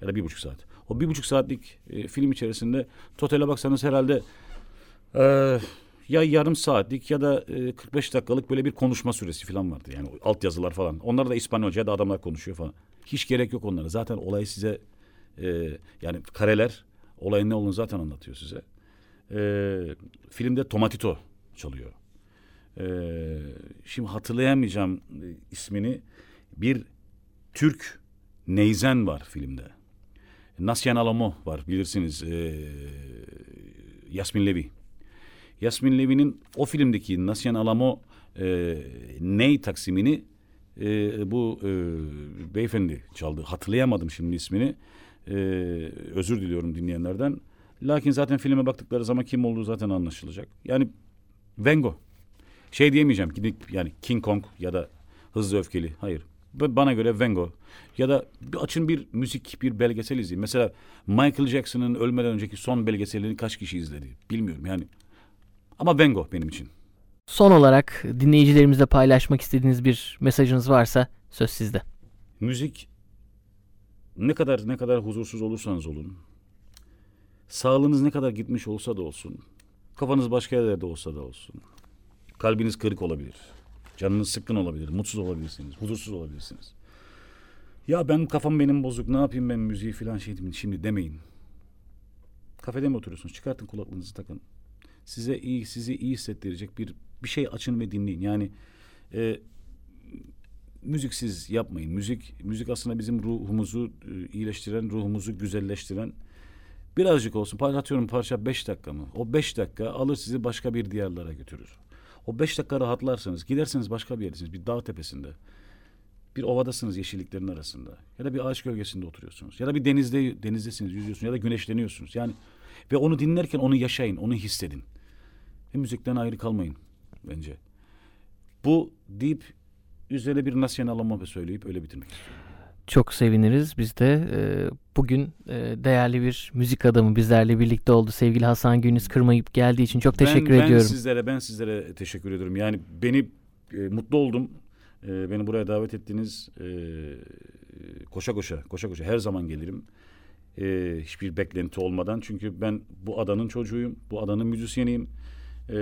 S2: Ya da bir buçuk saat. O bir buçuk saatlik e, film içerisinde totale baksanız herhalde e, ya yarım saatlik ya da e, 45 dakikalık böyle bir konuşma süresi falan vardı. Yani alt yazılar falan. Onlar da İspanyolca da adamlar konuşuyor falan. Hiç gerek yok onlara. Zaten olay size e, yani kareler olayın ne olduğunu zaten anlatıyor size. E, filmde Tomatito çalıyor. E, şimdi hatırlayamayacağım ismini. Bir Türk Neyzen var filmde. Nasyan Alamo var bilirsiniz. E, Yasmin Levi. Yasmin Levi'nin o filmdeki Nasyan Alamo e, Ney taksimini e, bu e, beyefendi çaldı. Hatırlayamadım şimdi ismini. E, özür diliyorum dinleyenlerden. Lakin zaten filme baktıkları zaman kim olduğu zaten anlaşılacak. Yani Vengo. Şey diyemeyeceğim gidip yani King Kong ya da Hızlı Öfkeli. Hayır. Bana göre Vengo. Ya da bir açın bir müzik, bir belgesel izleyin. Mesela Michael Jackson'ın ölmeden önceki son belgeselini kaç kişi izledi? Bilmiyorum yani. Ama Vengo benim için.
S1: Son olarak dinleyicilerimizle paylaşmak istediğiniz bir mesajınız varsa söz sizde.
S2: Müzik ne kadar ne kadar huzursuz olursanız olun. Sağlığınız ne kadar gitmiş olsa da olsun. Kafanız başka yerlerde olsa da olsun. Kalbiniz kırık olabilir. Canınız sıkkın olabilir. Mutsuz olabilirsiniz. Huzursuz olabilirsiniz. Ya ben kafam benim bozuk. Ne yapayım ben müziği falan şey. Şimdi demeyin. Kafede mi oturuyorsunuz? Çıkartın kulaklığınızı takın. Size iyi, sizi iyi hissettirecek bir bir şey açın ve dinleyin. Yani e, müziksiz yapmayın. Müzik müzik aslında bizim ruhumuzu e, iyileştiren, ruhumuzu güzelleştiren birazcık olsun. Atıyorum parça beş dakika mı? O beş dakika alır sizi başka bir diyarlara götürür. O beş dakika rahatlarsanız giderseniz başka bir yerdesiniz. Bir dağ tepesinde. Bir ovadasınız yeşilliklerin arasında. Ya da bir ağaç gölgesinde oturuyorsunuz. Ya da bir denizde denizdesiniz, yüzüyorsunuz ya da güneşleniyorsunuz. Yani ve onu dinlerken onu yaşayın, onu hissedin. Ve müzikten ayrı kalmayın bence. Bu deyip üzerine bir nasyonalama söyleyip öyle bitirmek istiyorum.
S1: Çok seviniriz. Biz de e, bugün e, değerli bir müzik adamı bizlerle birlikte oldu. Sevgili Hasan Güniz kırmayıp geldiği için çok teşekkür
S2: ben,
S1: ediyorum.
S2: Ben sizlere ben sizlere teşekkür ediyorum. Yani beni e, mutlu oldum. E, beni buraya davet ettiniz. E, koşa koşa koşa koşa her zaman gelirim. E, hiçbir beklenti olmadan. Çünkü ben bu adanın çocuğuyum. Bu adanın müzisyeniyim. E,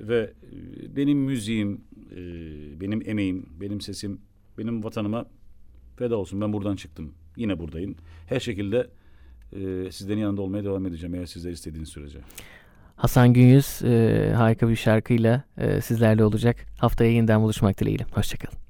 S2: ve benim müziğim, e, benim emeğim, benim sesim, benim vatanıma feda olsun. Ben buradan çıktım. Yine buradayım. Her şekilde e, sizlerin yanında olmaya devam edeceğim eğer sizler istediğiniz sürece.
S1: Hasan Günyüz e, harika bir şarkıyla e, sizlerle olacak. Haftaya yeniden buluşmak dileğiyle. Hoşçakalın.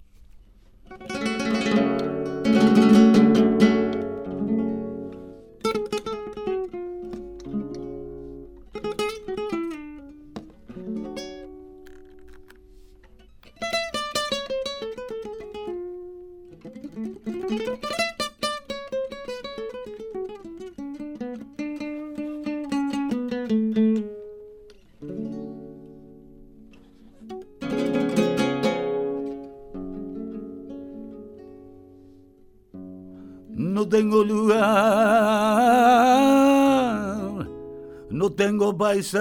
S3: No tengo lugar, no tengo paisaje,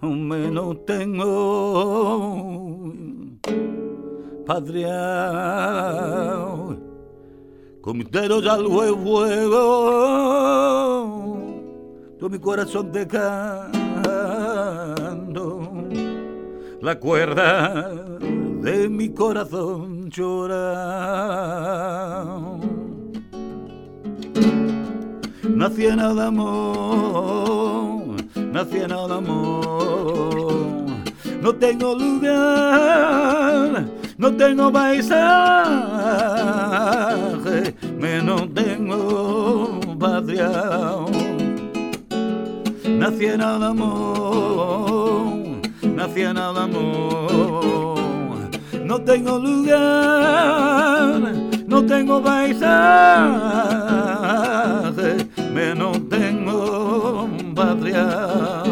S3: menos tengo patria. Mis dedos al fuego, todo mi corazón te canto, la cuerda de mi corazón llora. Nací en amor, nací en amor. No tengo lugar, no tengo paisaje, menos tengo patria. Nací en el amor, nací en el amor no tengo lugar, no tengo paisaje, menos tengo patria.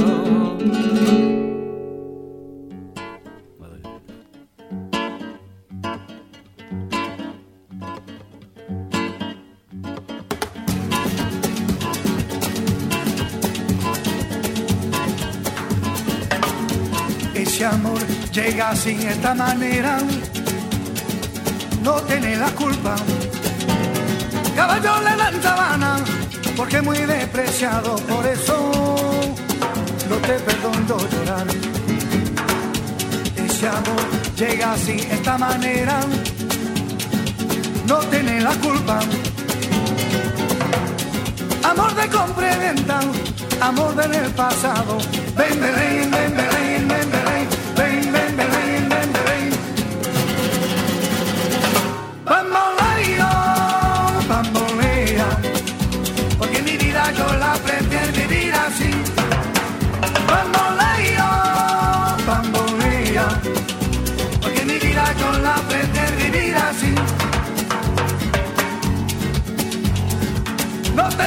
S4: Amor llega sin esta manera, no tiene la culpa. Caballo le dan sabana, porque muy despreciado, por eso no te perdono llorar. Ese amor llega sin esta manera, no tiene la culpa. Amor de compra y venta, amor del pasado. Ven, ven, ven, ven, ven, ven, ven,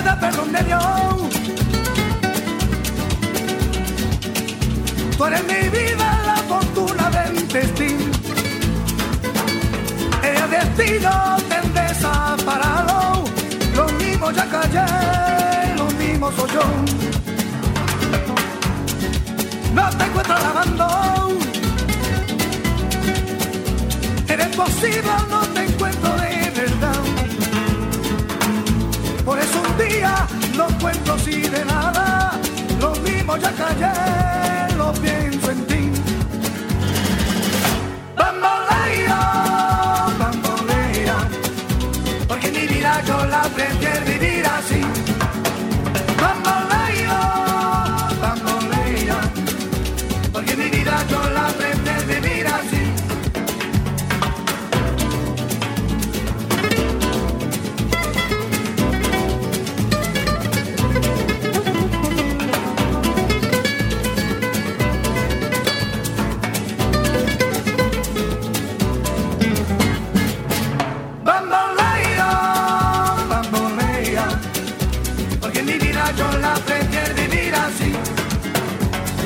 S4: da perdón de Dios. Tú eres mi vida, la fortuna del destino. El destino te desaparado. Lo mismo ya callé, lo mismo soy yo. No te encuentro lavando. Eres posible, no te encuentro los días, los cuentos y de nada, los vimos ya cayeron los pies.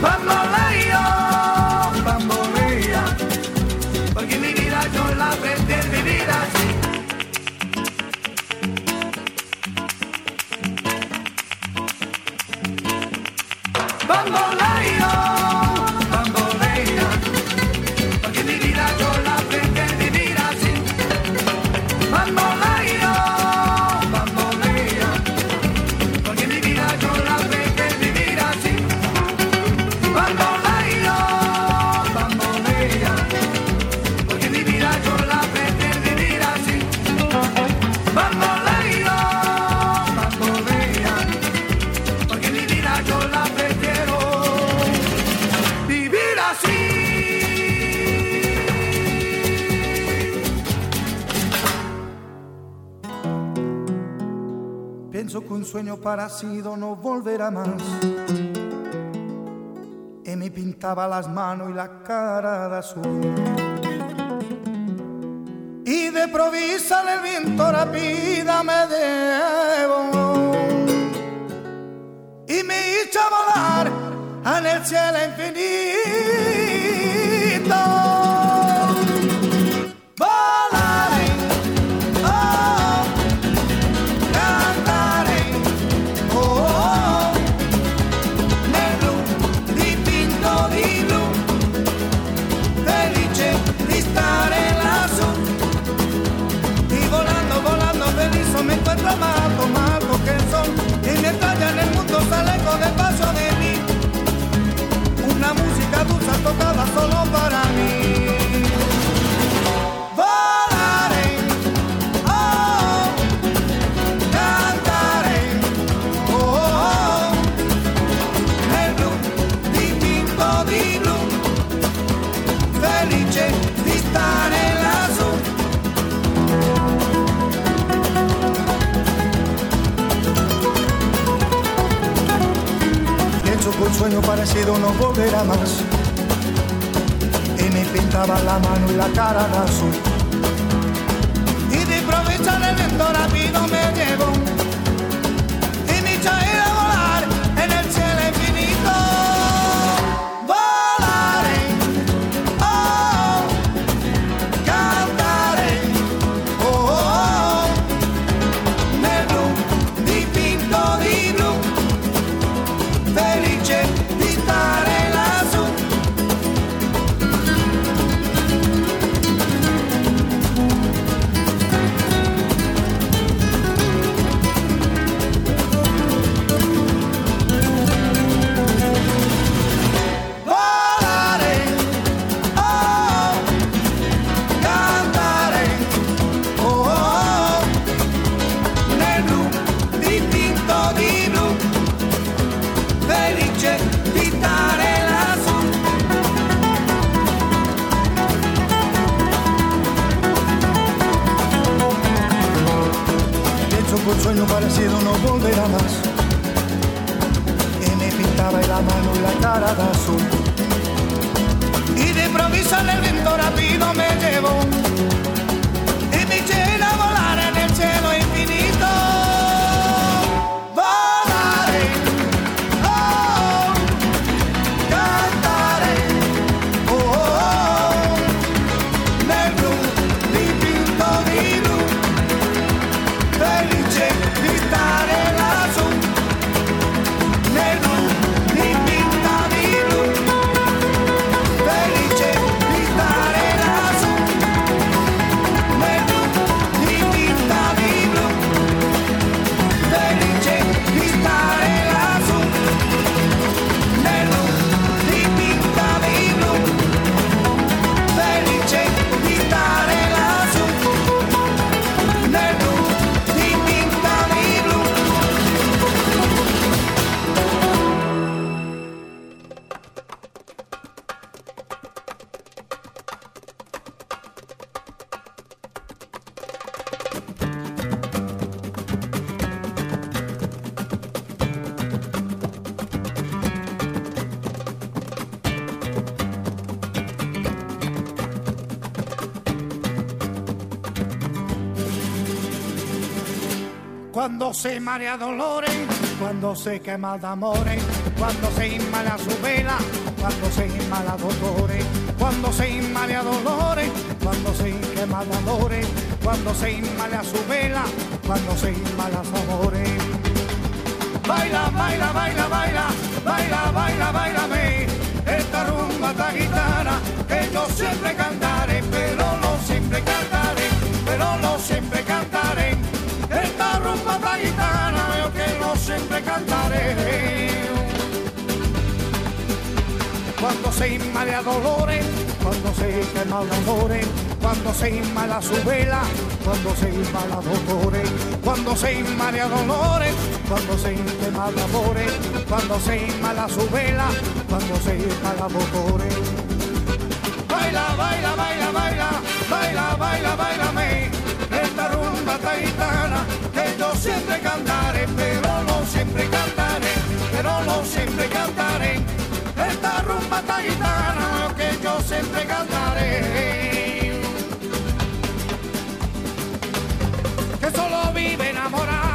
S4: but my life. sueño parecido no volverá más. Y me pintaba las manos y la cara de azul. Y de provisa el viento rápida me debo. Y me hizo volar en el cielo infinito. cara en azul. Se marea dolores, cuando se quema de amores, cuando se inmala su vela, cuando se inmala dolores, cuando se inmala dolores, cuando se quema de amores, cuando se inmala su vela, cuando se inmala amores. Baila, baila, baila, baila, baila, baila, baila, esta rumba, esta guitarra, que yo siempre cantaré, se inmala dolores, cuando se quema amores, cuando se inmala su vela, cuando se inmala dolores, cuando se inmala dolores, cuando se quema amores, cuando se inmala su vela, cuando se inmala dolores. Baila, baila, baila, baila, baila, baila, baila, me esta rumba taitana que yo siempre cantaré, pero no siempre cantaré, pero no siempre cantaré. Siempre cantaré. Que solo vive enamorado.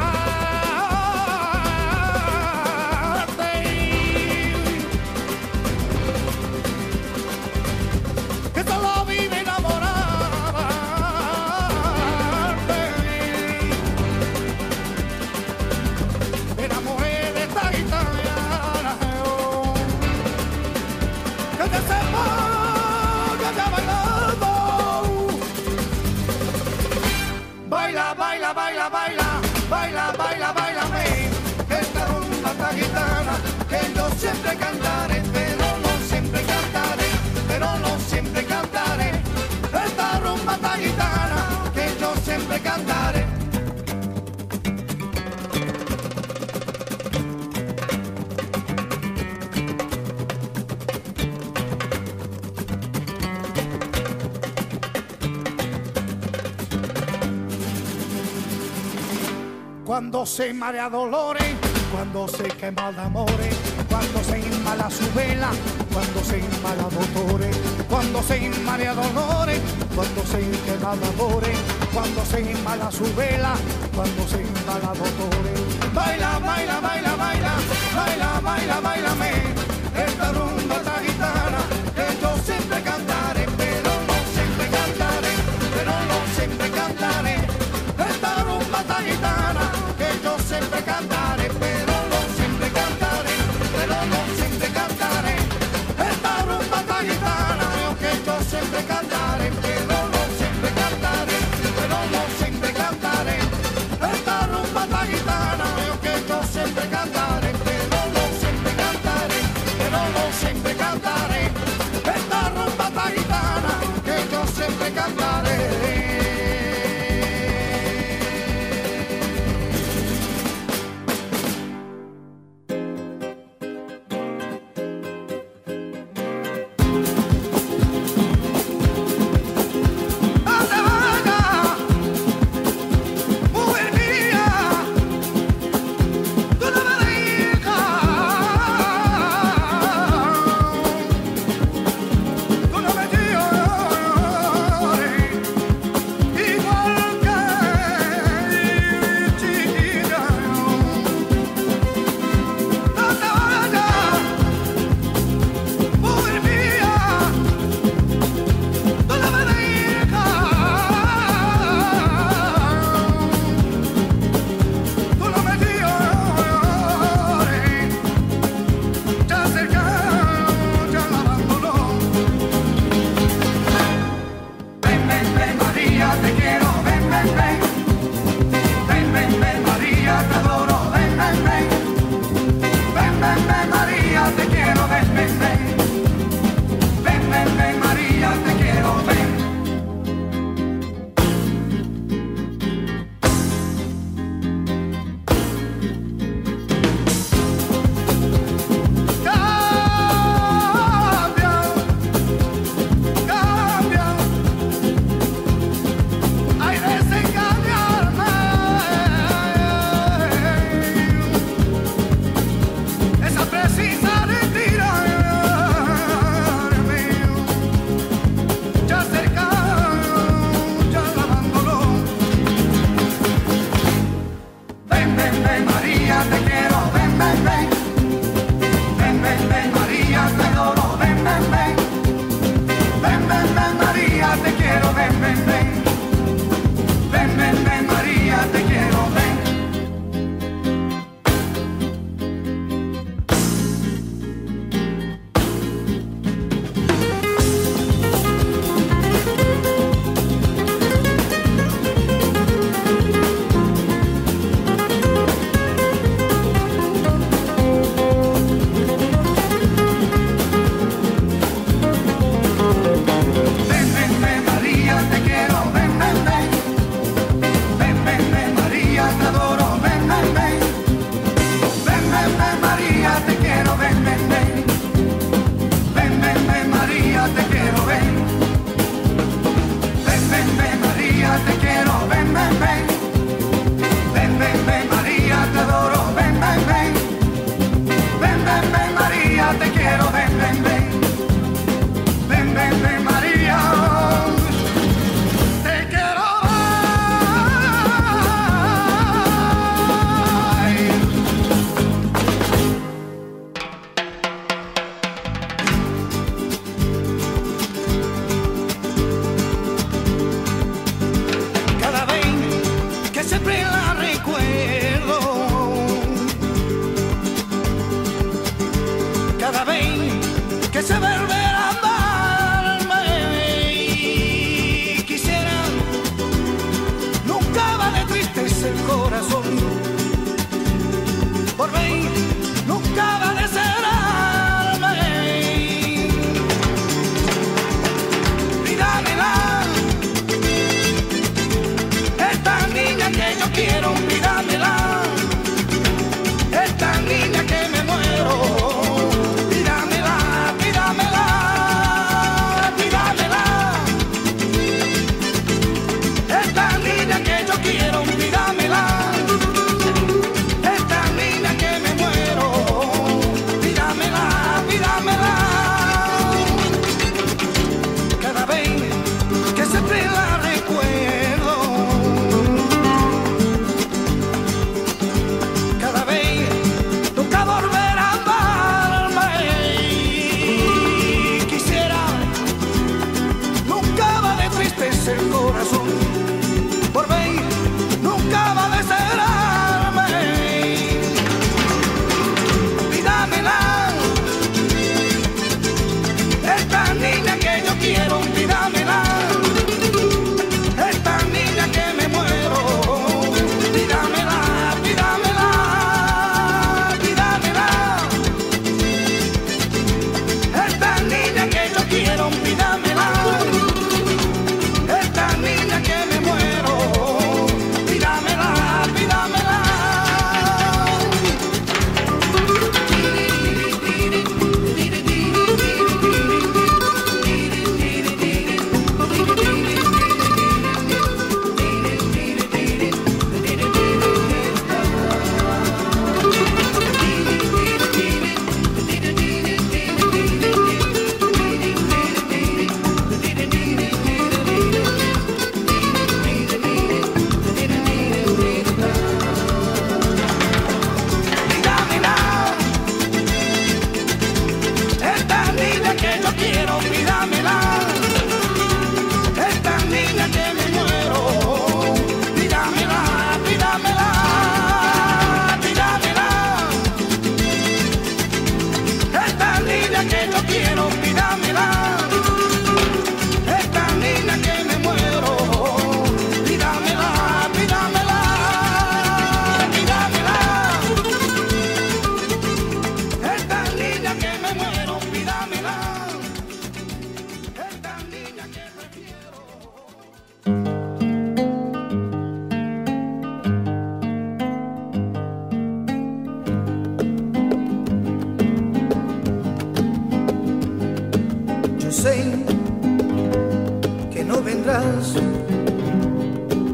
S4: Cuando se marea dolores, cuando se quema de amores, cuando se inmala su vela, cuando se inmala motores, cuando se inmala dolores, cuando se quema de amores, cuando se inmala su vela, cuando se inmala motores. Baila, baila, baila, baila, baila, baila, baila, me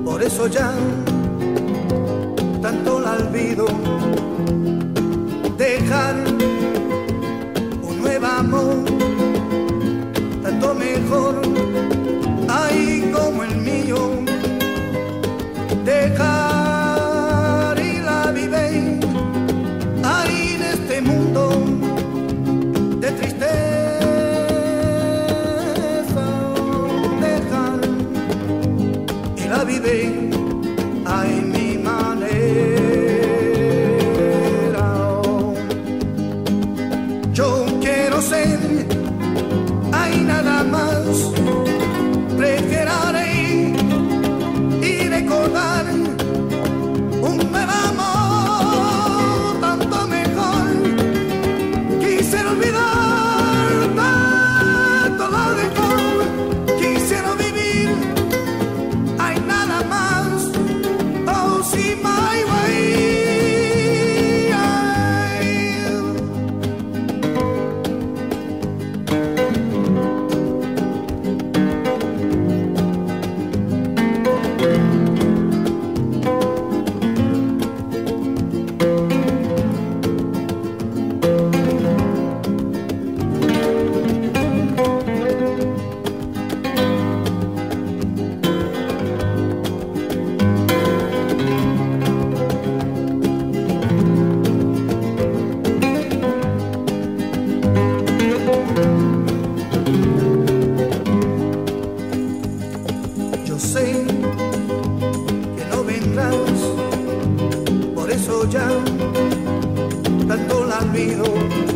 S4: Por eso ya tanto la olvido. Dejar un nuevo amor, tanto mejor, ay como el mío. Dejar So perdón la olvido.